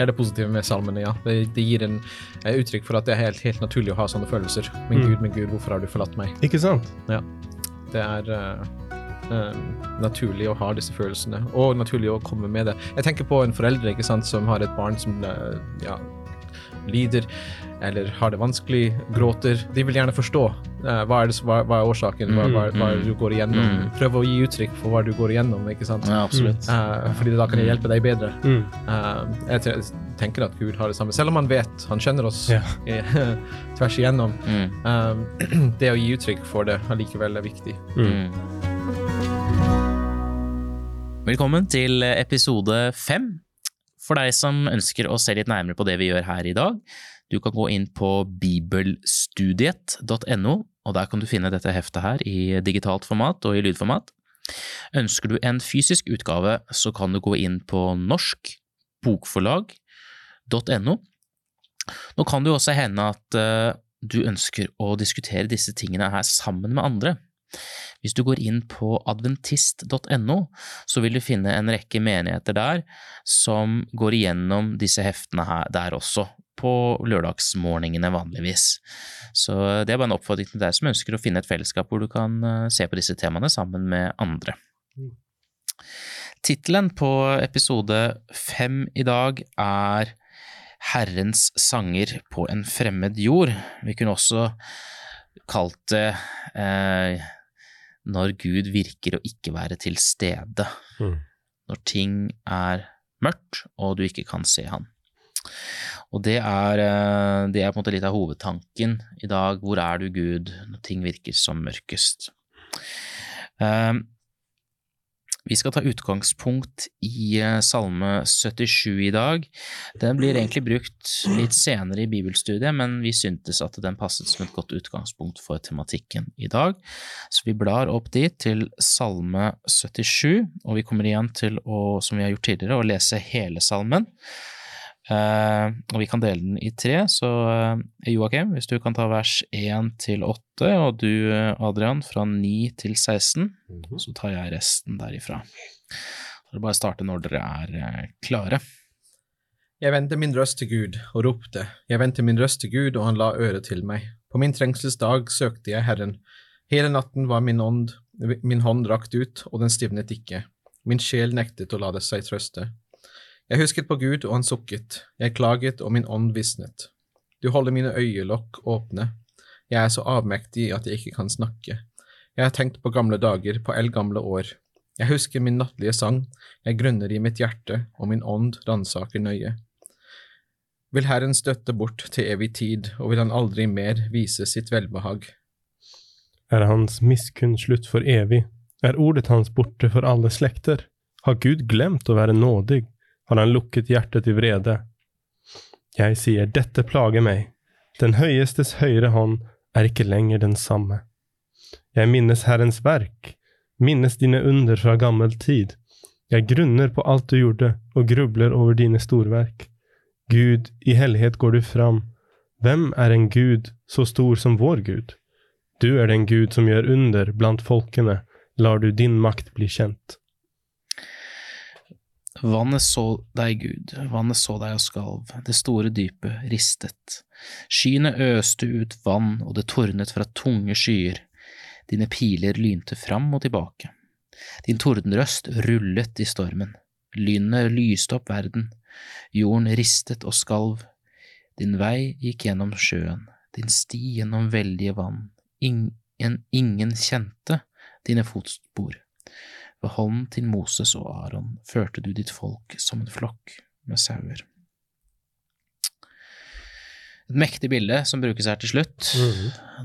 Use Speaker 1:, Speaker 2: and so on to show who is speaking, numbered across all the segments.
Speaker 1: det er det positive med salmene, ja. Det, det gir en eh, uttrykk for at det er helt, helt naturlig å ha sånne følelser. Min
Speaker 2: Mm.
Speaker 1: Gud, min Gud, hvorfor har du forlatt meg?
Speaker 2: Ikke sant? Ja.
Speaker 1: Det er eh, eh, naturlig å ha disse følelsene, og naturlig å komme med det. Jeg tenker på en forelder ikke sant, som har et barn som eh, ja, lider eller har det vanskelig, gråter. De vil gjerne forstå uh, hva, er det, hva, hva er årsaken, hva, hva, hva er det du går igjennom.
Speaker 3: Mm.
Speaker 1: Prøv å gi uttrykk for hva du går igjennom, ikke sant.
Speaker 3: Ja, absolutt.
Speaker 1: Uh, fordi da kan jeg hjelpe deg bedre.
Speaker 2: Mm.
Speaker 1: Eh, jeg tenker at Gud har det samme, selv om han vet, han kjenner oss
Speaker 2: Ja.
Speaker 1: tvers igjennom.
Speaker 3: Mm.
Speaker 1: Det å gi uttrykk for det allikevel er viktig.
Speaker 3: Mm. Velkommen til episode fem. For deg som ønsker å se litt nærmere på det vi gjør her i dag, du kan gå inn på bibelstudiet.no, og der kan du finne dette heftet her i digitalt format og i lydformat. Ønsker du en fysisk utgave, så kan du gå inn på norskbokforlag.no. Nå kan det jo også hende at eh, du ønsker å diskutere disse tingene her sammen med andre. Hvis du går inn på adventist.no, så vil du finne en rekke menigheter der som går igjennom disse heftene her der også, på lørdagsmorgenene vanligvis. Så det er bare en oppfordring til deg som ønsker å finne et fellesskap hvor du kan eh, se på disse temaene sammen med andre.
Speaker 2: Mm.
Speaker 3: Tittelen på episode fem i dag er Herrens sanger på en fremmed jord. Vi kunne også kalt det eh, Når Gud virker å ikke være til stede.
Speaker 2: Mm.
Speaker 3: Når ting er mørkt og du ikke kan se han. Og det er, eh, det er på en måte litt av hovedtanken i dag. Hvor er du, Gud, når ting virker som mørkest? Eh, Vi skal ta utgangspunkt i eh, Salme 77 i dag. Den blir egentlig brukt litt senere i bibelstudiet, men vi syntes at den passet som et godt utgangspunkt for tematikken i dag. Så vi blar opp dit til Salme 77, og vi kommer igjen til å, som vi har gjort tidligere, å lese hele salmen. Eh, og vi kan dele den i tre, så uh, Joakim, hvis du kan ta vers 1 til 8, og du eh, Adrian fra 9 til 16, så tar jeg resten derifra. Så det bare å starte når dere er klare.
Speaker 1: Jeg vendte min røst til Gud og ropte, jeg vendte min røst til Gud, og han la øret til meg. På min trengselsdag søkte jeg Herren. Hele natten var min, ånd, min hånd rakt ut, og den stivnet ikke. Min sjel nektet å la det seg trøste. Jeg husket på Gud, og han sukket. Jeg klaget, og min ånd visnet. Du holder mine øyelokk åpne. Jeg er så avmektig at jeg ikke kan snakke. Jeg har tenkt på gamle dager, på eldgamle år. Jeg husker min nattlige sang, jeg grunner i mitt hjerte, og min ånd ransaker nøye. Vil Herren støtte bort til evig tid, og vil han aldri mer vise sitt velbehag?
Speaker 2: Er hans miskunn slutt for evig? Er ordet hans borte for alle slekter? Har Gud glemt å være nådig? Har han lukket hjertet i vrede? Jeg sier, dette plager meg. Den høyestes høyre hånd er ikke lenger den samme. Jeg minnes Herrens verk, minnes dine under fra gammel tid. Jeg grunner på alt du gjorde, og grubler over dine storverk. Gud, i hellighet går du fram. Hvem er en Gud så stor som vår Gud? Du er den Gud som gjør under blant folkene, lar du din makt bli kjent.
Speaker 3: Vannet så deg, Gud, vannet så deg og skalv, det store dypet ristet. Skyene øste ut vann, og det tordnet fra tunge skyer. Dine piler lynte fram og tilbake. Din tordenrøst rullet i stormen. Lynet lyste opp verden. Jorden ristet og skalv. Din vei gikk gjennom sjøen, din sti gjennom veldige vann. Ingen, ingen kjente dine fotspor. Ved hånden til Moses og Aron førte du ditt folk som en flokk med sauer. Et mektig bilde som brukes her til slutt.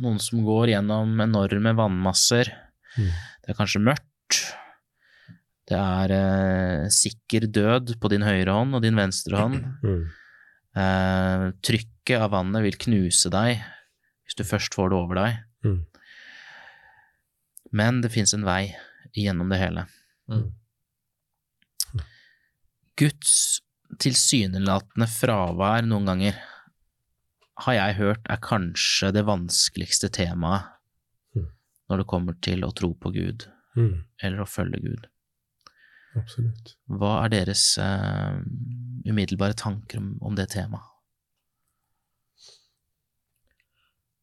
Speaker 3: Noen som går gjennom enorme vannmasser.
Speaker 2: Mm.
Speaker 3: Det er kanskje mørkt. Det er eh, sikker død på din høyre hånd og din venstre hånd.
Speaker 2: Mm.
Speaker 3: Eh, trykket av vannet vil knuse deg hvis du først får det over deg.
Speaker 2: Mm.
Speaker 3: Men det fins en vei gjennom det hele.
Speaker 1: Mm.
Speaker 3: Guds tilsynelatende fravær noen ganger har jeg hørt er kanskje det vanskeligste temaet
Speaker 2: Mm.
Speaker 3: når det kommer til å tro på Gud
Speaker 2: Mm.
Speaker 3: eller å følge Gud.
Speaker 2: Absolutt.
Speaker 3: Hva er deres uh, umiddelbare tanker om, om det temaet?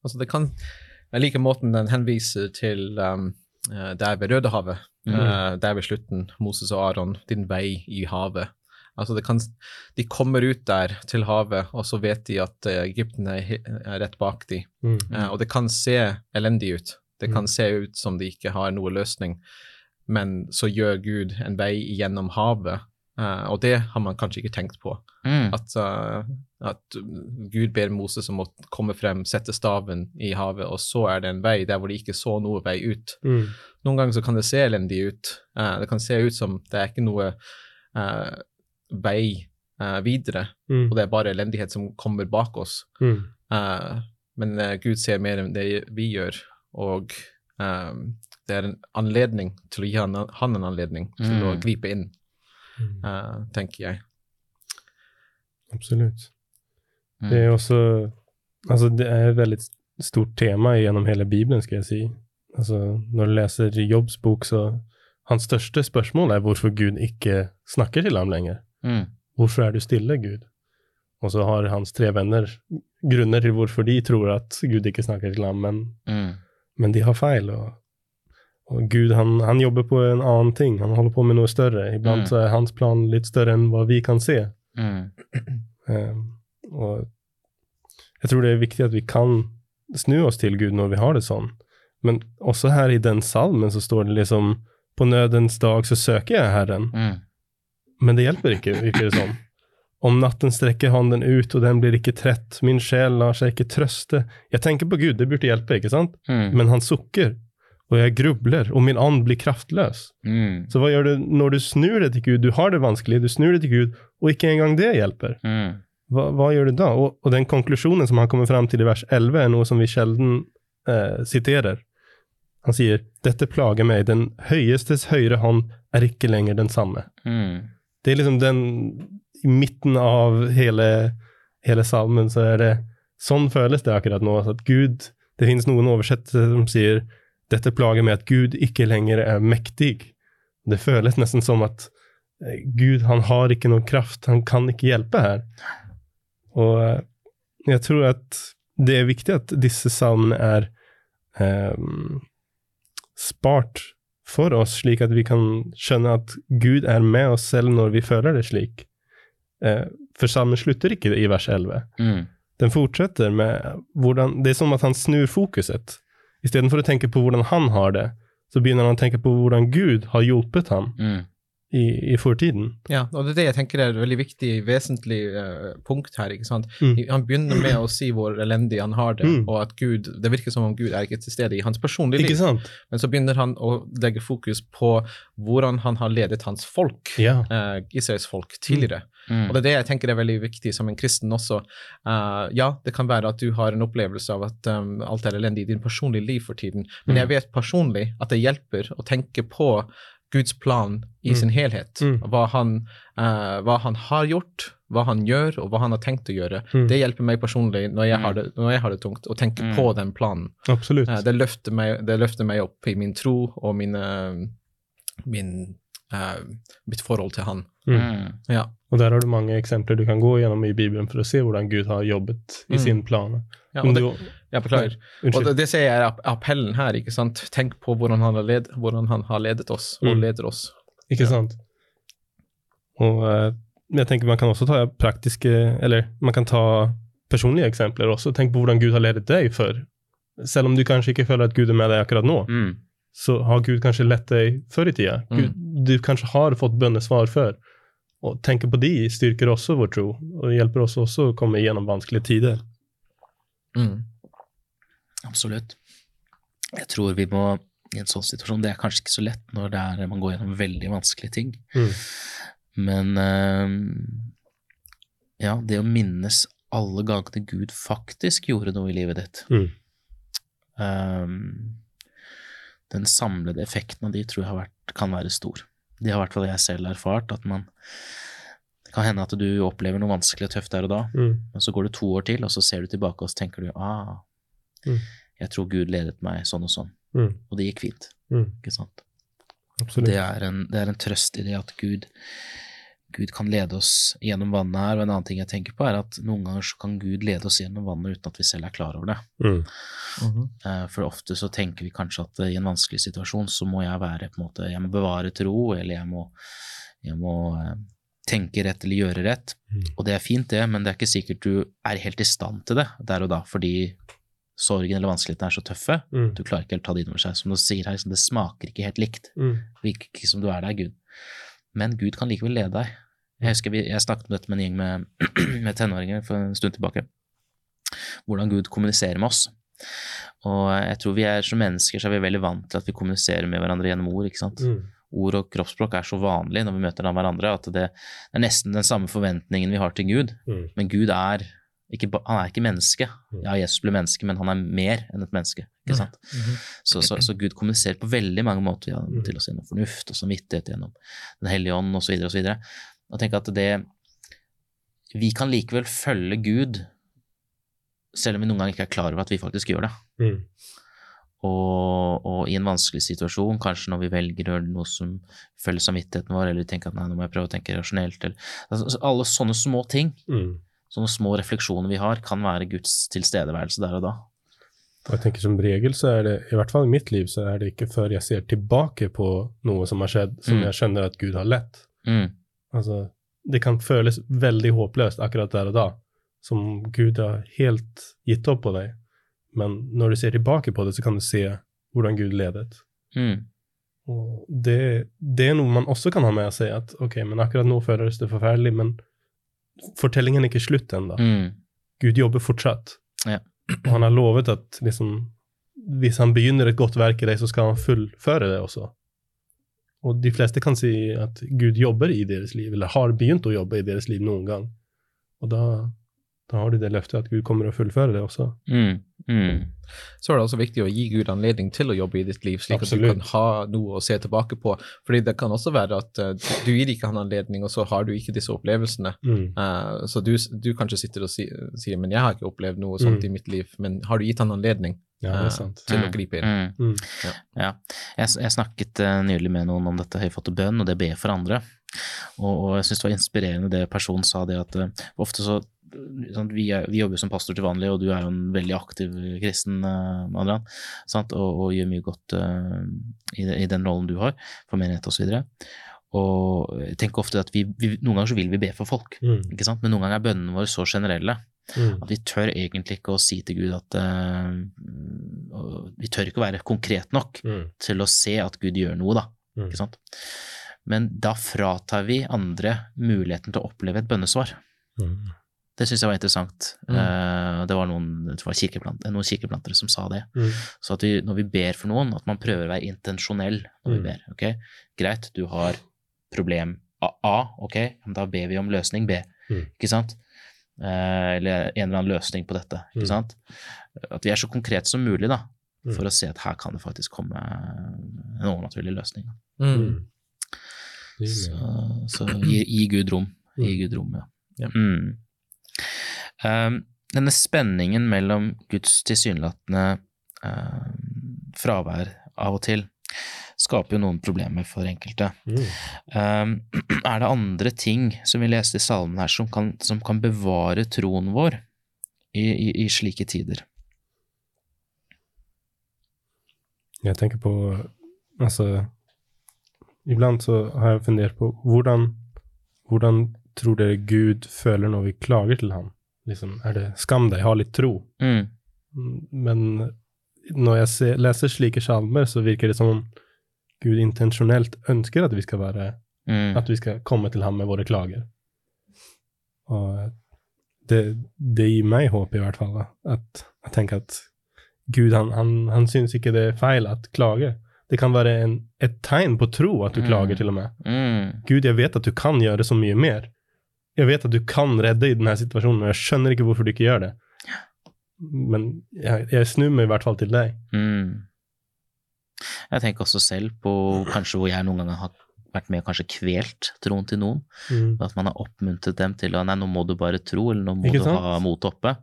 Speaker 1: Altså, det kan Jeg liker måten den henviser til um, der ved Rødehavet,
Speaker 3: mm.
Speaker 1: eh, der ved slutten, Moses og Aron, din vei i havet. Altså, kan, de kommer ut der til havet, og så vet de at uh, Egypten er, rett bak dem.
Speaker 2: Mm.
Speaker 1: Eh, og det kan se elendig ut. Det kan
Speaker 2: Mm.
Speaker 1: se ut som de ikke har noe løsning, men så gjør Gud en vei gjennom havet, eh, og det har man kanskje ikke tenkt på.
Speaker 3: Mm.
Speaker 1: At, uh, at Gud ber Moses om å komme frem, sette staven i havet, og så er det en vei der hvor de ikke så noe vei ut.
Speaker 2: Mm.
Speaker 1: Noen ganger så kan det se elendig ut. Uh, det kan se ut som det er ikke noe eh, vei videre,
Speaker 2: Mm.
Speaker 1: og det er bare elendighet som kommer bak oss.
Speaker 2: Mm.
Speaker 1: Eh, men Gud ser mer enn det vi gjør, og det er en anledning til å gi han, han en anledning til å
Speaker 3: Mm.
Speaker 1: gripe inn,
Speaker 2: Mm.
Speaker 1: eh, tenker jeg.
Speaker 2: Absolutt.
Speaker 3: Mm.
Speaker 2: Det er også Altså, det er et veldig stort tema gjennom hele Bibelen, skal jeg si. Altså, når du leser Jobbs bok, så Hans største spørsmål er hvorfor Gud ikke snakker til ham lenger.
Speaker 3: Mm.
Speaker 2: Hvorfor er du stille, Gud? Og så har hans tre venner grunner til hvorfor de tror at Gud ikke snakker til ham, men,
Speaker 3: Mm.
Speaker 2: men de har feil. Og, og Gud, han, han jobber på en annen ting. Han holder på med noe større. Iblant
Speaker 3: Mm.
Speaker 2: så er hans plan litt større enn hva vi kan se.
Speaker 3: Mm.
Speaker 2: Um, og jeg tror det er viktig at vi kan snu oss til Gud når vi har det sånn. Men også her i den salmen så står det liksom på nødens dag så søker jeg Herren.
Speaker 3: Mm.
Speaker 2: Men det hjelper ikke, virker det som. Om natten strekker hånden ut, og den blir ikke trett, min sjel lar seg ikke trøste. Jeg tenker på Gud, det burde hjelpe, ikke sant?
Speaker 3: Mm.
Speaker 2: Men han sukker, og jeg grubler, og min ånd blir kraftløs.
Speaker 3: Mm.
Speaker 2: Så hva gjør du når du snur deg til Gud? Du har det vanskelig, du snur deg til Gud, og ikke engang det hjelper.
Speaker 3: Mm.
Speaker 2: Hva, hva gjør du da? Og, og den konklusjonen som han kommer fram til i vers 11, er noe som vi sjelden eh, siterer. Han sier, dette plager meg, den høyestes høyre hånd er ikke lenger den samme.
Speaker 3: Mm.
Speaker 2: Det er liksom den I midten av hele, hele salmen så er det Sånn føles det akkurat nå. At Gud Det finnes noen oversettere som sier dette plager meg at Gud ikke lenger er mektig. Det føles nesten som at eh, Gud, han har ikke noen kraft. Han kan ikke hjelpe her. Og eh, jeg tror at det er viktig at disse salmene er eh, spart for oss, slik at vi kan skjønne at Gud er med oss selv når vi føler det slik. Eh, for salmen slutter ikke i vers 11.
Speaker 3: Mm.
Speaker 2: Den fortsetter med hvordan Det er som at han snur fokuset. Istedenfor å tenke på hvordan han har det, så begynner han å tenke på hvordan Gud har hjulpet ham
Speaker 3: Mm.
Speaker 2: i, i fortiden.
Speaker 1: Ja, og det er det jeg tenker er et veldig viktig, vesentlig uh, punkt her. ikke sant?
Speaker 2: Mm.
Speaker 1: Han begynner med å si hvor elendig han har det,
Speaker 2: Mm.
Speaker 1: og at Gud, det virker som om Gud er ikke til stede i hans personlige
Speaker 2: Ikke
Speaker 1: liv.
Speaker 2: sant?
Speaker 1: Men så begynner han å legge fokus på hvordan han har ledet hans folk,
Speaker 2: Ja.
Speaker 1: uh, Israels folk, tidligere.
Speaker 3: Mm.
Speaker 1: Og det er det jeg tenker er veldig viktig som en kristen også. Uh, ja, det kan være at du har en opplevelse av at um, alt er elendig i din personlige liv for tiden, men
Speaker 2: Mm.
Speaker 1: jeg vet personlig at det hjelper å tenke på Guds plan i
Speaker 2: Mm.
Speaker 1: sin helhet.
Speaker 2: Mm.
Speaker 1: Hva, han, uh, hva han har gjort, hva han gjør, og hva han har tenkt å gjøre.
Speaker 2: Mm.
Speaker 1: Det hjelper meg personlig når jeg, har
Speaker 3: Mm.
Speaker 1: det, når jeg har det tungt, å tenke
Speaker 3: Mm.
Speaker 1: på den planen.
Speaker 2: Absolutt.
Speaker 1: Eh, det, løfter meg, det løfter meg opp i min tro og mine, min, uh, mitt forhold til han.
Speaker 2: Mm.
Speaker 1: Ja.
Speaker 2: Og der har du mange eksempler du kan gå gjennom i Bibelen for å se hvordan Gud har jobbet i
Speaker 1: Mm.
Speaker 2: sin plan.
Speaker 1: Ja, det, jeg beklager. Og det, det ser jeg er appellen her, ikke sant. Tenk på hvordan han har, led, hvordan han har ledet oss, og
Speaker 2: Mm.
Speaker 1: leder oss.
Speaker 2: Ikke
Speaker 1: Ja.
Speaker 2: sant? Og eh, jeg tenker man kan også ta praktiske, eller man kan ta personlige eksempler også. Tenk på hvordan Gud har ledet deg før. Selv om du kanskje ikke føler at Gud er med deg akkurat nå,
Speaker 3: Mm.
Speaker 2: Så har Gud kanskje lett deg før i tida.
Speaker 1: Mm.
Speaker 2: Gud, du kanskje har fått bønnesvar før. Og tenke på de styrker også vår tro, og hjelper oss også å komme gjennom vanskelige tider.
Speaker 1: Mm.
Speaker 3: Absolutt. Jeg tror vi må i en sånn situasjon Det er kanskje ikke så lett når det er, man går gjennom veldig vanskelige ting,
Speaker 2: Mm.
Speaker 3: men eh, ja, det å minnes alle gangene Gud faktisk gjorde noe i livet ditt
Speaker 2: Mm.
Speaker 3: Den samlede effekten av de tror jeg har vært, kan være stor. Det har i hvert fall jeg selv erfart, at man det kan hende at du opplever noe vanskelig og tøft der og da,
Speaker 2: Mm.
Speaker 3: men så går det to år til, og så ser du tilbake og så tenker du ah,
Speaker 2: Mm.
Speaker 3: jeg tror Gud ledet meg sånn og sånn,
Speaker 2: Mm.
Speaker 3: og det gikk fint,
Speaker 2: Mm.
Speaker 3: ikke sant?
Speaker 2: Absolutt.
Speaker 3: Det er, en, det er en trøst i det at Gud, Gud kan lede oss gjennom vannet her. Og en annen ting jeg tenker på, er at noen ganger så kan Gud lede oss gjennom vannet uten at vi selv er klar over det.
Speaker 2: Mm.
Speaker 1: Mm
Speaker 3: -hmm. For ofte så tenker vi kanskje at eh, i en vanskelig situasjon så må jeg være på en måte, jeg må bevare tro, eller jeg må, jeg må eh, tenke rett eller gjøre rett.
Speaker 2: Mm.
Speaker 3: Og det er fint det, men det er ikke sikkert du er helt i stand til det der og da, fordi sorgen eller vanskelighetene er så tøffe.
Speaker 2: Mm.
Speaker 3: Du klarer ikke helt ta det inn over seg. Som du sier her, liksom, det smaker ikke helt likt.
Speaker 2: Mm.
Speaker 3: Det virker ikke som du er der, Gud. Men Gud kan likevel lede deg. Jeg husker vi, jeg snakket om dette med en gjeng med, med tenåringer for en stund tilbake. Hvordan Gud kommuniserer med oss. Og jeg tror vi er som mennesker så er vi veldig vant til at vi kommuniserer med hverandre gjennom ord. ikke sant?
Speaker 2: Mm.
Speaker 3: Ord og kroppsspråk er så vanlig når vi møter hverandre at det er nesten den samme forventningen vi har til Gud.
Speaker 2: Mm.
Speaker 3: Men Gud er ikke, han er ikke menneske.
Speaker 2: Mm.
Speaker 3: Ja, Jesus ble menneske, men han er mer enn et menneske. ikke sant?
Speaker 1: Mhm.
Speaker 3: Så, så, så Gud kommuniserer på veldig mange måter ja,
Speaker 2: Mm.
Speaker 3: til oss gjennom fornuft og samvittighet, gjennom Den hellige ånd osv. Og, så videre. og tenk at det Vi kan likevel følge Gud selv om vi noen ganger ikke er klar over at vi faktisk gjør det.
Speaker 2: Mm.
Speaker 3: Og, og i en vanskelig situasjon, kanskje når vi velger å gjøre noe som følger samvittigheten vår, eller vi tenker at nei, nå må jeg prøve å tenke rasjonelt, eller altså, Alle sånne små ting,
Speaker 2: Mm.
Speaker 3: sånne små refleksjoner vi har, kan være Guds tilstedeværelse der og da.
Speaker 2: Og jeg tenker som regel så er det, i hvert fall i mitt liv, så er det ikke før jeg ser tilbake på noe som har skjedd, som
Speaker 3: Mm.
Speaker 2: jeg skjønner at Gud har lett.
Speaker 3: Mm.
Speaker 2: Altså, det kan føles veldig håpløst akkurat der og da, som Gud har helt gitt opp på deg. Men når du ser tilbake på det, så kan du se hvordan Gud ledet.
Speaker 3: Mm.
Speaker 2: Og det, det er noe man også kan ha med seg, at ok, men akkurat nå føles det forferdelig, men fortellingen er ikke slutt ennå.
Speaker 3: Mm.
Speaker 2: Gud jobber fortsatt.
Speaker 3: Ja.
Speaker 2: Og han har lovet at liksom, hvis han begynner et godt verk i deg, så skal han fullføre det også. Og de fleste kan si at Gud jobber i deres liv, eller har begynt å jobbe i deres liv noen gang. Og da, da har de det løftet at Gud kommer å fullføre det også.
Speaker 3: Mm. Mm.
Speaker 1: Så er det også viktig å gi Gud anledning til å jobbe i ditt liv, slik
Speaker 2: Absolutt.
Speaker 1: at du kan ha noe å se tilbake på. Fordi det kan også være at uh, du gir ikke han anledning, og så har du ikke disse opplevelsene.
Speaker 2: Mm.
Speaker 1: Uh, så du, du kanskje sitter og si, sier men jeg har ikke opplevd noe sånt
Speaker 2: Mm.
Speaker 1: i mitt liv, men har du gitt han anledning
Speaker 2: Ja, det
Speaker 1: eh,
Speaker 2: er sant.
Speaker 1: til å
Speaker 3: Mm.
Speaker 1: gripe inn?
Speaker 3: Mm.
Speaker 2: Mm.
Speaker 1: Ja.
Speaker 3: Ja. Jeg, jeg snakket eh, nylig med noen om dette høyfatte bønn, og det be for andre. Og, og jeg syns det var inspirerende det personen sa, det at uh, ofte så sånn, vi, er, vi jobber som pastor til vanlig, og du er jo en veldig aktiv kristen, uh, Adrian, sant? Og, og gjør mye godt uh, i, i den rollen du har, for menighet osv. Og jeg tenker ofte at vi, vi, noen ganger så vil vi be for folk,
Speaker 2: Mm.
Speaker 3: ikke sant? men noen ganger er bønnene våre så generelle
Speaker 2: Mm.
Speaker 3: at vi tør egentlig ikke å si til Gud at uh, Vi tør ikke å være konkret nok
Speaker 2: Mm.
Speaker 3: til å se at Gud gjør noe, da.
Speaker 2: Mm.
Speaker 3: Ikke sant? Men da fratar vi andre muligheten til å oppleve et bønnesvar.
Speaker 2: Mm.
Speaker 3: Det syns jeg var interessant. Eh, det var noen, det var kirkeplant, noen kirkeplantere som sa det.
Speaker 2: Mm.
Speaker 3: Så at vi, når vi ber for noen, at man prøver å være intensjonell når vi ber. ok? Greit, du har problem A, A, ok, da ber vi om løsning B. Ikke sant? Eh, eller en eller annen løsning på dette. ikke
Speaker 2: Mm.
Speaker 3: sant? At vi er så konkrete som mulig, da,
Speaker 2: Mm.
Speaker 3: for å se at her kan det faktisk komme en overnaturlig løsning.
Speaker 1: Mm.
Speaker 2: Mm.
Speaker 3: Så, så gi, gi Gud rom. Gi. Gud rom, ja.
Speaker 1: Ja.
Speaker 3: Mm. Um, denne spenningen mellom Guds tilsynelatende um, fravær av og til skaper jo noen problemer for enkelte.
Speaker 2: Mm.
Speaker 3: Um, er det andre ting som vi leste i salmen her som kan, som kan bevare troen vår i, i, i slike tider?
Speaker 2: Jeg tenker på Altså Iblant så har jeg fundert på hvordan Hvordan tror dere Gud føler når vi klager til ham? Liksom, er det 'skam deg, ha litt tro'?
Speaker 3: Mm.
Speaker 2: Men når jeg ser, leser slike salmer, så virker det som om Gud intensjonelt ønsker at vi skal være
Speaker 3: Mm.
Speaker 2: At vi skal komme til ham med våre klager. Og det, det gir meg håp, i hvert fall. At jeg tenker at Gud han, han, han syns ikke det er feil at klage. Det kan være en, et tegn på tro at du
Speaker 3: Mm.
Speaker 2: klager, til og med.
Speaker 3: Mm.
Speaker 2: Gud, jeg vet at du kan gjøre så mye mer. Jeg vet at du kan redde i denne situasjonen, og jeg skjønner ikke hvorfor du ikke gjør det. Men jeg, jeg snur meg i hvert fall til deg.
Speaker 3: Mm. Jeg tenker også selv på kanskje hvor jeg noen ganger har vært med og kanskje kvelt troen til noen.
Speaker 2: Mm.
Speaker 3: At man har oppmuntret dem til å nei, nå må du bare tro, eller nå må
Speaker 2: Ikke
Speaker 3: du
Speaker 2: sant?
Speaker 3: ha motet oppe.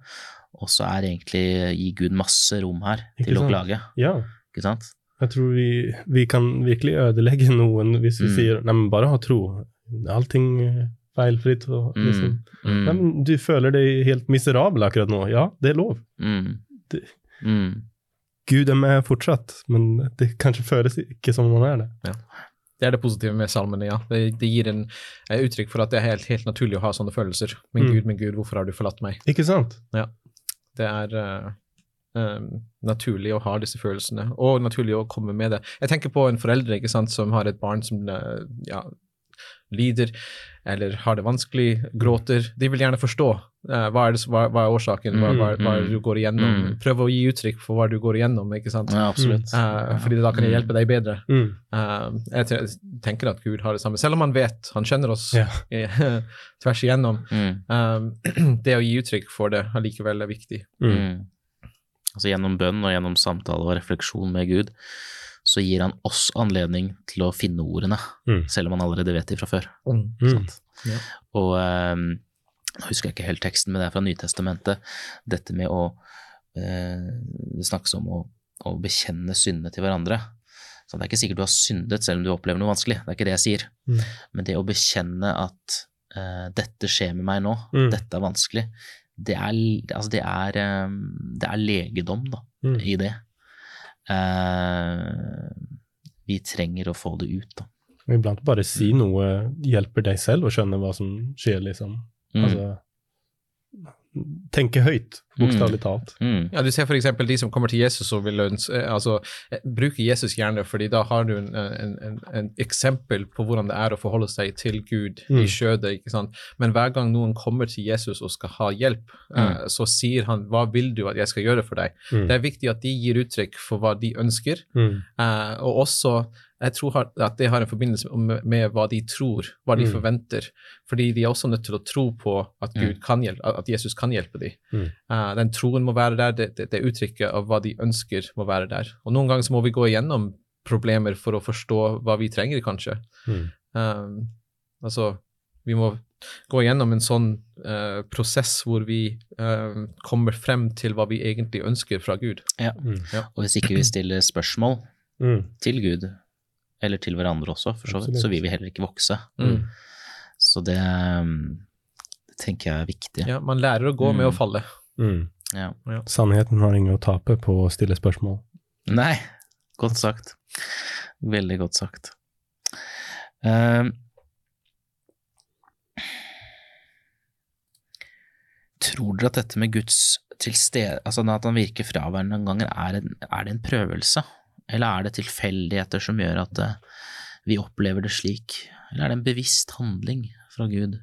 Speaker 3: Og så er egentlig gi Gud masse rom her
Speaker 2: Ikke
Speaker 3: til å
Speaker 2: sant?
Speaker 3: klage.
Speaker 2: Ja.
Speaker 3: Ikke sant?
Speaker 2: Jeg tror vi, vi kan virkelig ødelegge noen hvis vi
Speaker 3: Mm.
Speaker 2: sier nei, men bare ha tro. Allting feilfritt. Og,
Speaker 3: Mm.
Speaker 2: liksom.
Speaker 3: Mm.
Speaker 2: Nei, men du føler deg helt miserabel akkurat nå. Ja, det er lov.
Speaker 3: Mm.
Speaker 2: Det-
Speaker 3: Mm.
Speaker 2: Gud er med fortsatt, men det kanskje føles ikke som om han er det.
Speaker 1: Det er det positive med salmene, ja. Det, det gir en eh, uttrykk for at det er helt, helt naturlig å ha sånne følelser. Min
Speaker 2: Mm.
Speaker 1: Gud, min Gud, hvorfor har du forlatt meg?
Speaker 2: Ikke sant? Ja.
Speaker 1: Det er uh, eh, naturlig å ha disse følelsene, og naturlig å komme med det. Jeg tenker på en forelder ikke sant, som har et barn som uh, ja, lider eller har det vanskelig, gråter. De vil gjerne forstå eh, hva, er det, hva, hva er årsaken, hva, hva, hva er det du går igjennom.
Speaker 3: Mm.
Speaker 1: Prøv å gi uttrykk for hva du går igjennom, ikke sant.
Speaker 3: Ja, absolutt.
Speaker 1: Eh, fordi da kan jeg hjelpe deg bedre.
Speaker 2: Mm.
Speaker 1: Eh, jeg tenker at Gud har det samme, selv om han vet, han kjenner oss
Speaker 2: Ja.
Speaker 1: tvers igjennom.
Speaker 3: Mm.
Speaker 1: Eh, det å gi uttrykk for det allikevel er viktig.
Speaker 2: Mm.
Speaker 3: Mm. Altså gjennom bønn og gjennom samtale og refleksjon med Gud, så gir han oss anledning til å finne ordene,
Speaker 2: Mm.
Speaker 3: selv om han allerede vet de fra før.
Speaker 2: Mm.
Speaker 3: Sant?
Speaker 1: Ja.
Speaker 3: Og nå husker jeg ikke helt teksten, men det er fra Nytestamentet. Dette med å eh, Det snakkes om å, å bekjenne syndene til hverandre. Så det er ikke sikkert du har syndet selv om du opplever noe vanskelig, det er ikke det jeg sier.
Speaker 2: Mm.
Speaker 3: Men det å bekjenne at eh, dette skjer med meg nå,
Speaker 2: Mm.
Speaker 3: dette er vanskelig, det er, altså det er, um, det er legedom da,
Speaker 2: Mm.
Speaker 3: i det. Eh, vi trenger å få det ut, da.
Speaker 2: Og iblant bare si noe hjelper deg selv å skjønne hva som skjer, liksom.
Speaker 3: Mm.
Speaker 2: Altså Tenke høyt, bokstavelig talt.
Speaker 3: Mm.
Speaker 1: Ja, Du ser f.eks. de som kommer til Jesus og vil eh, altså, eh, bruke Jesus gjerne, fordi da har du en, en, en, en eksempel på hvordan det er å forholde seg til Gud
Speaker 2: Mm.
Speaker 1: i skjødet. ikke sant? Men hver gang noen kommer til Jesus og skal ha hjelp, uh, så sier han 'hva vil du at jeg skal gjøre for deg'?
Speaker 2: Mm.
Speaker 1: Det er viktig at de gir uttrykk for hva de ønsker,
Speaker 2: Mm.
Speaker 1: eh, og også jeg tror at det har en forbindelse med, hva de tror, hva de
Speaker 2: Mm.
Speaker 1: forventer. Fordi de er også nødt til å tro på at,
Speaker 3: Mm.
Speaker 1: Gud kan hjelpe, at Jesus kan hjelpe dem.
Speaker 2: Mm.
Speaker 1: Eh, den troen må være der, det, det, det uttrykket av hva de ønsker må være der. Og noen ganger så må vi gå igjennom problemer for å forstå hva vi trenger, kanskje.
Speaker 2: Mm.
Speaker 1: Um, altså, vi må gå igjennom en sånn uh, prosess hvor vi uh, kommer frem til hva vi egentlig ønsker fra Gud.
Speaker 2: Mm.
Speaker 3: Og hvis ikke vi stiller spørsmål
Speaker 2: Mm.
Speaker 3: til Gud, eller til hverandre også, for så vidt, så vil vi heller ikke vokse.
Speaker 1: Mm.
Speaker 3: Så det, um, det tenker jeg er viktig.
Speaker 1: Ja, man lærer å gå med
Speaker 3: Mm.
Speaker 1: å falle.
Speaker 2: Mm.
Speaker 3: Ja.
Speaker 2: Sannheten har ingen å tape på å stille spørsmål.
Speaker 3: Nei, godt sagt. Veldig godt sagt. Um, tror dere at dette med Guds tilstede, altså at han virker fraværende noen ganger, er, en, er det en prøvelse? Eller er det tilfeldigheter som gjør at uh, vi opplever det slik? Eller er det en bevisst handling fra Gud?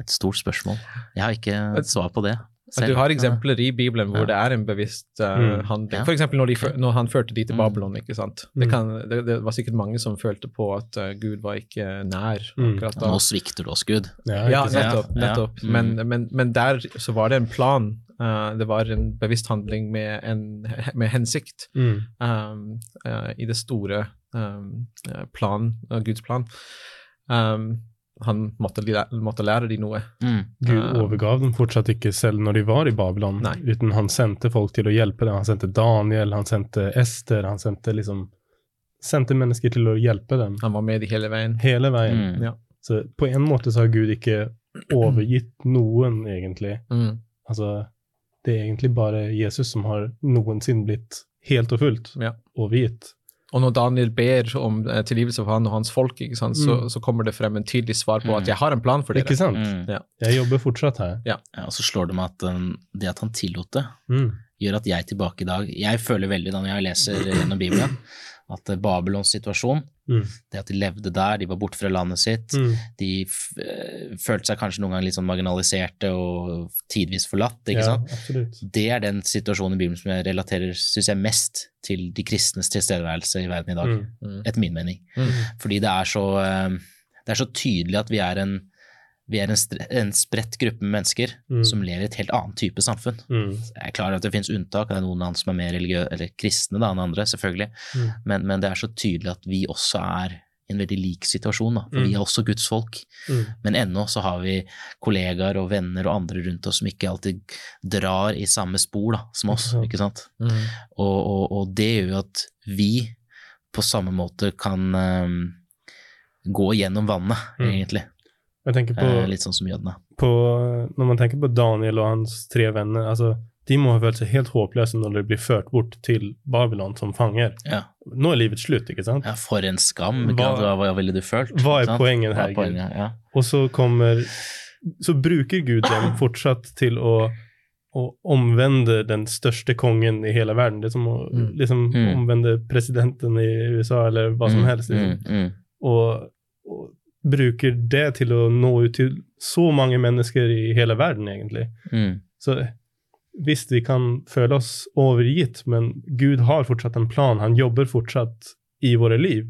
Speaker 3: Et stort spørsmål. Jeg har ikke et svar på det.
Speaker 1: At du har eksempler i Bibelen hvor
Speaker 3: Ja.
Speaker 1: det er en bevisst uh,
Speaker 2: Mm.
Speaker 1: handling.
Speaker 3: Ja.
Speaker 1: For eksempel når, når han førte de til
Speaker 3: Mm.
Speaker 1: Babylon. ikke sant? Det,
Speaker 2: Mm.
Speaker 1: kan, det, det var sikkert mange som følte på at uh, Gud var ikke nær akkurat da.
Speaker 3: Nå svikter du oss, Gud.
Speaker 1: Ja, nettopp.
Speaker 3: Ja, ja.
Speaker 1: nettopp. Men, men, men der så var det en plan. Uh, det var en bevisst handling med, en, med hensikt
Speaker 2: Mm.
Speaker 1: um, eh, i det store um, plan, Guds plan. Um, han måtte, måtte lære de noe.
Speaker 3: Mm.
Speaker 2: Gud
Speaker 1: Eh,
Speaker 2: overgav dem fortsatt ikke selv når de var i Babylon,
Speaker 1: Nei.
Speaker 2: uten han sendte folk til å hjelpe dem. Han sendte Daniel, han sendte Ester, han sendte liksom Sendte mennesker til å hjelpe dem
Speaker 1: Han var med de hele veien.
Speaker 2: hele veien.
Speaker 3: Mm.
Speaker 1: Ja.
Speaker 2: Så på en måte så har Gud ikke overgitt noen, egentlig.
Speaker 1: Mm.
Speaker 2: Altså, det er egentlig bare Jesus som har noensinne blitt helt og fullt
Speaker 1: Ja.
Speaker 2: overgitt.
Speaker 1: Og når Daniel ber om eh, tilgivelse for han og hans folk, ikke sant, så,
Speaker 2: Mm.
Speaker 1: så kommer det frem en tydelig svar på
Speaker 3: Mm.
Speaker 1: at 'jeg har en plan for dere'.
Speaker 2: Ikke sant?
Speaker 3: Mm.
Speaker 1: Ja.
Speaker 2: Jeg jobber fortsatt her.
Speaker 3: Ja, og så slår det meg at um, det at han tillot det,
Speaker 2: Mm.
Speaker 3: gjør at jeg tilbake i dag Jeg føler veldig da når jeg leser gjennom Bibelen, at eh, Babylons situasjon,
Speaker 2: Mm.
Speaker 3: det at de levde der, de var borte fra landet sitt,
Speaker 2: Mm.
Speaker 3: de f eh, følte seg kanskje noen ganger litt sånn marginaliserte og tidvis forlatt, ikke
Speaker 2: ja,
Speaker 3: sant?
Speaker 2: absolutt.
Speaker 3: Det er den situasjonen i Bibelen som jeg relaterer, synes jeg, mest til de kristnes tilstedeværelse i verden i dag,
Speaker 2: Mm.
Speaker 1: Mm.
Speaker 3: etter min mening.
Speaker 1: Mm.
Speaker 3: Fordi det er så, eh, det er så tydelig at vi er en, vi er en, en spredt gruppe med mennesker
Speaker 2: Mm.
Speaker 3: som lever i et helt annet type samfunn.
Speaker 2: Mm.
Speaker 3: Jeg er klar over at det finnes unntak, det er noen som er mer religiøse, eller kristne da, enn andre, selvfølgelig,
Speaker 2: Mm.
Speaker 3: men, men det er så tydelig at vi også er i en veldig lik situasjon, da, for
Speaker 2: Mm.
Speaker 3: vi er også Guds folk.
Speaker 2: Mm.
Speaker 3: Men ennå så har vi kollegaer og venner og andre rundt oss som ikke alltid drar i samme spor da, som oss,
Speaker 2: Ikke sant.
Speaker 1: Mm.
Speaker 3: Og, og, og det gjør jo at vi på samme måte kan um, gå gjennom vannet, egentlig.
Speaker 2: Jeg tenker på,
Speaker 3: Eh, litt sånn som jødene.
Speaker 2: på Når man tenker på Daniel og hans tre venner, altså, de må ha følt seg helt håpløse når de blir ført bort til Babylon som fanger.
Speaker 3: Ja.
Speaker 2: Nå er livet slutt, ikke sant?
Speaker 3: ja, for en skam.
Speaker 2: Hva-
Speaker 3: Hva, ville du følt?
Speaker 2: Hva er poenget her,
Speaker 3: er poenget? Ja.
Speaker 2: Og så kommer Så bruker Gud dem fortsatt til å, å omvende den største kongen i hele verden. Det er som å
Speaker 1: Mm.
Speaker 2: liksom
Speaker 3: Mm.
Speaker 2: omvende presidenten i USA, eller hva som
Speaker 3: Mm,
Speaker 2: helst. Liksom.
Speaker 3: Mm, mm,
Speaker 2: Og, og bruker det til å nå ut til så mange mennesker i hele verden, egentlig.
Speaker 3: mm.
Speaker 2: Så visst, vi kan føle oss overgitt, men Gud har fortsatt en plan. Han jobber fortsatt i våre liv.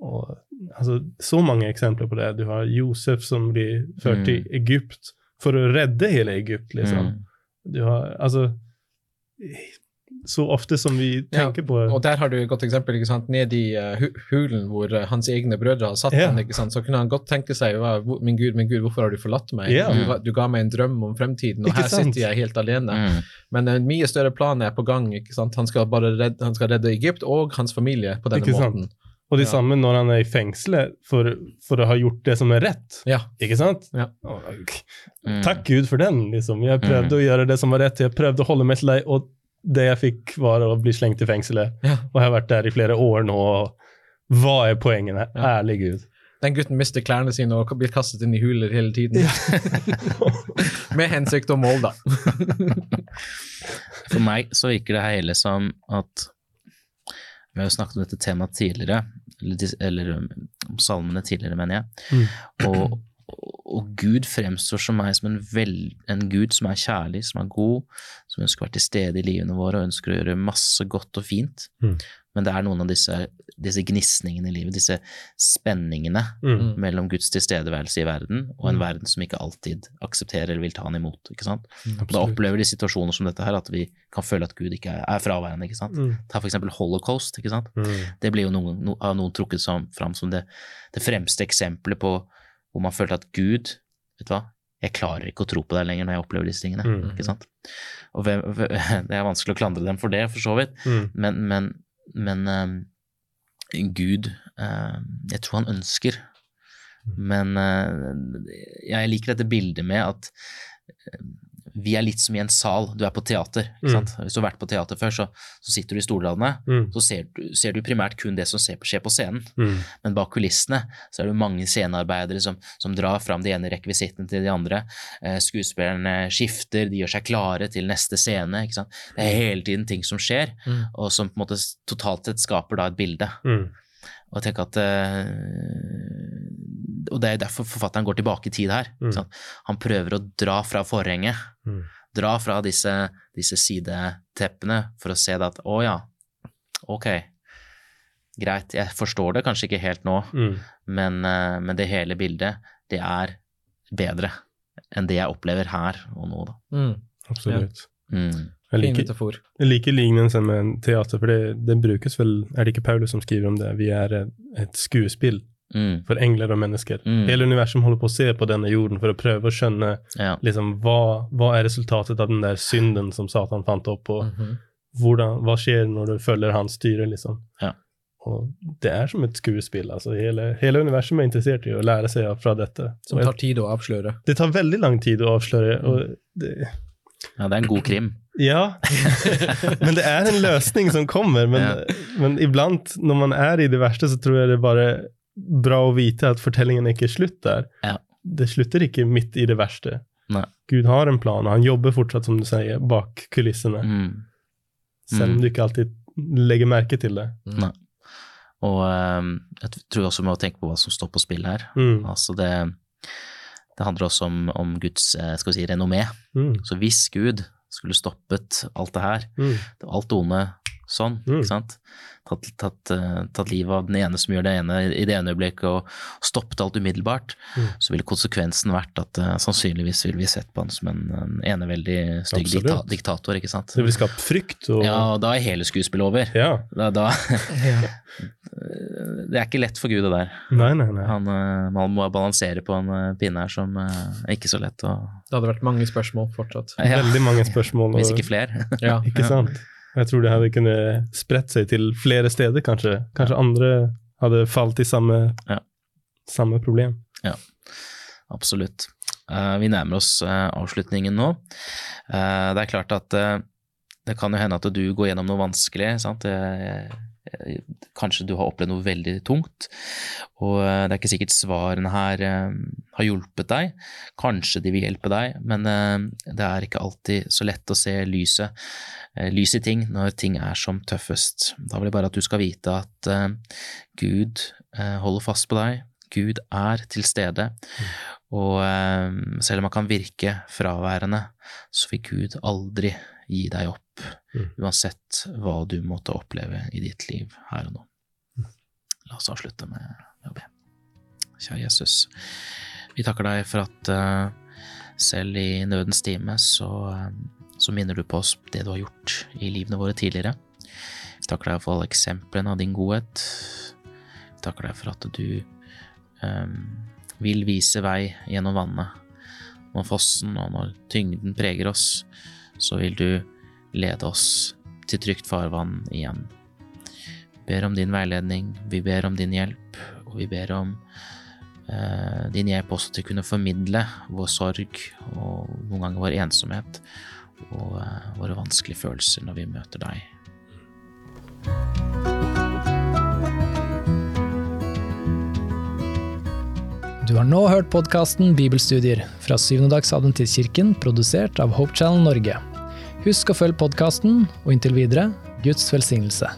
Speaker 2: Og, altså, så mange eksempler på det. Du har Josef som blir ført
Speaker 3: Mm.
Speaker 2: til Egypt for å redde hele Egypt, liksom.
Speaker 3: Mm.
Speaker 2: Du har, altså Så ofte som vi
Speaker 1: Ja,
Speaker 2: tenker på
Speaker 1: Og der har du et godt eksempel. ikke sant? Ned i uh, hulen hvor uh, hans egne brødre har satt
Speaker 2: Ja.
Speaker 1: han, ikke sant? så kunne han godt tenke seg Min Gud, min Gud, hvorfor har du forlatt meg?
Speaker 2: Ja.
Speaker 1: Du, du ga meg en drøm om fremtiden, og
Speaker 2: Ikke
Speaker 1: her
Speaker 2: sant?
Speaker 1: sitter jeg helt alene.
Speaker 3: Mm.
Speaker 1: Men en mye større plan er på gang. ikke sant? Han skal bare redde, han skal redde Egypt og hans familie på denne
Speaker 2: Ikke sant?
Speaker 1: måten.
Speaker 2: Og det
Speaker 1: Ja.
Speaker 2: samme når han er i fengselet for, for å ha gjort det som er rett.
Speaker 1: Ja.
Speaker 2: Ikke sant?
Speaker 1: Ja.
Speaker 2: Og,
Speaker 3: Mm.
Speaker 2: Takk Gud for den. liksom. Jeg prøvde
Speaker 3: Mm.
Speaker 2: å gjøre det som var rett. Jeg prøvde å holde meg til deg, og det jeg fikk, var å bli slengt i fengselet.
Speaker 1: ja.
Speaker 2: Og jeg har vært der i flere år nå. og Hva er poengene?
Speaker 1: Ja.
Speaker 2: Ærlig Gud.
Speaker 1: Den gutten mister klærne sine og blir kastet inn i huler hele tiden. Med hensikt og mål, da.
Speaker 3: For meg så virker det hele som at Vi har jo snakket om dette temaet tidligere, eller, eller um, om salmene tidligere, mener jeg.
Speaker 2: Mm.
Speaker 3: Og, og Gud fremstår som meg som en, vel, en Gud som er kjærlig, som er god, som ønsker å være til stede i livene våre og ønsker å gjøre masse godt og fint.
Speaker 2: Mm.
Speaker 3: Men det er noen av disse, disse gnisningene i livet, disse spenningene
Speaker 2: Mm.
Speaker 3: mellom Guds tilstedeværelse i verden og en
Speaker 2: Mm.
Speaker 3: verden som ikke alltid aksepterer eller vil ta han imot. ikke sant? Og da opplever de situasjoner som dette her, at vi kan føle at Gud ikke er, er fraværende. ikke sant?
Speaker 2: Mm.
Speaker 3: Ta for eksempel holocaust. ikke sant?
Speaker 2: Mm.
Speaker 3: Det blir jo noen, no, av noen trukket som, fram som det, det fremste eksempelet på hvor man følte at Gud Vet du hva, jeg klarer ikke å tro på deg lenger når jeg opplever disse tingene.
Speaker 2: Mm.
Speaker 3: ikke sant? Og Det er vanskelig å klandre dem for det, for så vidt,
Speaker 2: Mm.
Speaker 3: men, men, men ehm, Gud uh, Jeg tror han ønsker, men uh, jeg liker dette bildet med at eh, vi er litt som i en sal. Du er på teater.
Speaker 2: Mm.
Speaker 3: Hvis du har vært på teater før, så, så sitter du i stolradene.
Speaker 2: Mm.
Speaker 3: Så ser du, ser du primært kun det som ser, skjer på scenen,
Speaker 2: Mm.
Speaker 3: men bak kulissene så er det mange scenearbeidere som, som drar fram de ene rekvisittene til de andre. Eh, skuespillerne skifter, de gjør seg klare til neste scene. Det er hele tiden ting som skjer,
Speaker 1: Mm.
Speaker 3: og som på en måte totalt sett skaper da et bilde.
Speaker 2: Mm.
Speaker 3: Og jeg tenker at eh, Og det er derfor forfatteren går tilbake i tid her.
Speaker 2: Mm.
Speaker 3: Han prøver å dra fra forhenget,
Speaker 2: Mm.
Speaker 3: dra fra disse, disse sideteppene for å se det at å ja, ok, greit, jeg forstår det kanskje ikke helt nå,
Speaker 2: Mm.
Speaker 3: men, eh, men det hele bildet, det er bedre enn det jeg opplever her og nå, da.
Speaker 1: Mm.
Speaker 2: Absolutt.
Speaker 3: Mm.
Speaker 2: Jeg
Speaker 1: Fin
Speaker 2: liker,
Speaker 1: metafor.
Speaker 2: jeg liker lignelsen med en teater, for det, det brukes vel Er det ikke Paulus som skriver om det? Vi er et, et skuespill
Speaker 3: Mm.
Speaker 2: for engler og mennesker.
Speaker 3: Mm.
Speaker 2: Hele universum holder på å se på denne jorden for å prøve å skjønne
Speaker 3: Ja.
Speaker 2: liksom, hva, hva er resultatet av den der synden som Satan fant opp, og
Speaker 1: Mhm.
Speaker 2: hvordan, hva skjer når du følger hans styre, liksom.
Speaker 3: Ja.
Speaker 2: Og det er som et skuespill. altså Hele, hele universet er interessert i å lære seg fra dette.
Speaker 1: Som tar tid å avsløre.
Speaker 2: det tar veldig lang tid å avsløre. og det,
Speaker 3: ja, det er en god krim.
Speaker 2: Ja, men det er en løsning som kommer. Men,
Speaker 3: Ja.
Speaker 2: men iblant når man er i det verste, så tror jeg det bare bra å vite at fortellingen ikke er slutt der.
Speaker 3: Ja.
Speaker 2: Det slutter ikke midt i det verste.
Speaker 3: Nei.
Speaker 2: Gud har en plan, og han jobber fortsatt, som du sier, bak kulissene.
Speaker 3: Mm.
Speaker 2: Selv om
Speaker 3: Mm.
Speaker 2: du ikke alltid legger merke til det.
Speaker 3: Nei. Og um, jeg tror også vi må tenke på hva som står på spill her.
Speaker 2: Mm.
Speaker 3: Altså det, det handler også om, om Guds eh, skal vi si, renommé.
Speaker 2: Mm.
Speaker 3: Så hvis Gud skulle stoppet alt det her,
Speaker 2: Mm.
Speaker 3: alt det onde sånn,
Speaker 2: Mm.
Speaker 3: ikke sant? Tatt, tatt, eh, tatt livet av den ene som gjør det ene i det ene øyeblikket, og stoppet alt umiddelbart,
Speaker 2: Mm.
Speaker 3: så ville konsekvensen vært at uh, sannsynligvis ville vi sett på han som en, en eneveldig stygg dikta diktator, ikke sant?
Speaker 2: Det ville skapt frykt og
Speaker 3: Ja, og da er hele skuespillet over.
Speaker 2: Ja.
Speaker 3: Da, da, det er ikke lett for Gud, det der.
Speaker 2: Nei, nei, nei.
Speaker 3: Han, uh, man må balansere på en uh, pinne her som er ikke så lett å
Speaker 1: Det hadde vært mange spørsmål fortsatt.
Speaker 3: ja,
Speaker 2: Veldig mange spørsmål.
Speaker 3: Hvis ikke flere.
Speaker 1: Ja.
Speaker 2: Ikke sant? Jeg tror det hadde kunnet spredt seg til flere steder, kanskje. Kanskje andre hadde falt i samme,
Speaker 3: Ja.
Speaker 2: samme problem.
Speaker 3: Absolutt. Uh, vi nærmer oss uh, avslutningen nå. Uh, det er klart at det kan jo hende at du går gjennom noe vanskelig. Sant? Kanskje du har opplevd noe veldig tungt, og eh, det er ikke sikkert svarene her eh, har hjulpet deg. Kanskje de vil hjelpe deg, men eh, det er ikke alltid så lett å se lyset, lys i ting når ting er som tøffest. Da vil jeg bare at du skal vite at Gud holder fast på deg. Gud er til stede, og eh, selv om han kan virke fraværende, så vil Gud aldri gi deg opp,
Speaker 2: Mm.
Speaker 3: uansett hva du måtte oppleve i ditt liv her og nå. La oss avslutte med med å be. Kjære Jesus, vi takker deg for at uh, selv i nødens time så, uh, så minner du på oss det du har gjort i livene våre tidligere. Vi takker deg for alle eksemplene av din godhet. Vi takker deg for at du um, vil vise vei gjennom vannet. Når fossen og når tyngden preger oss, så vil du lede oss til trygt farvann igjen. Vi ber om din veiledning, vi ber om din hjelp, og vi ber om eh, din hjelp også til å kunne formidle vår sorg og noen ganger vår ensomhet og eh, våre vanskelige følelser når vi møter deg.
Speaker 4: Du har nå hørt podkasten Bibelstudier fra Syvendedagsadventistkirken, produsert av Hope Channel Norge. Husk å følge podkasten, og inntil videre Guds velsignelse.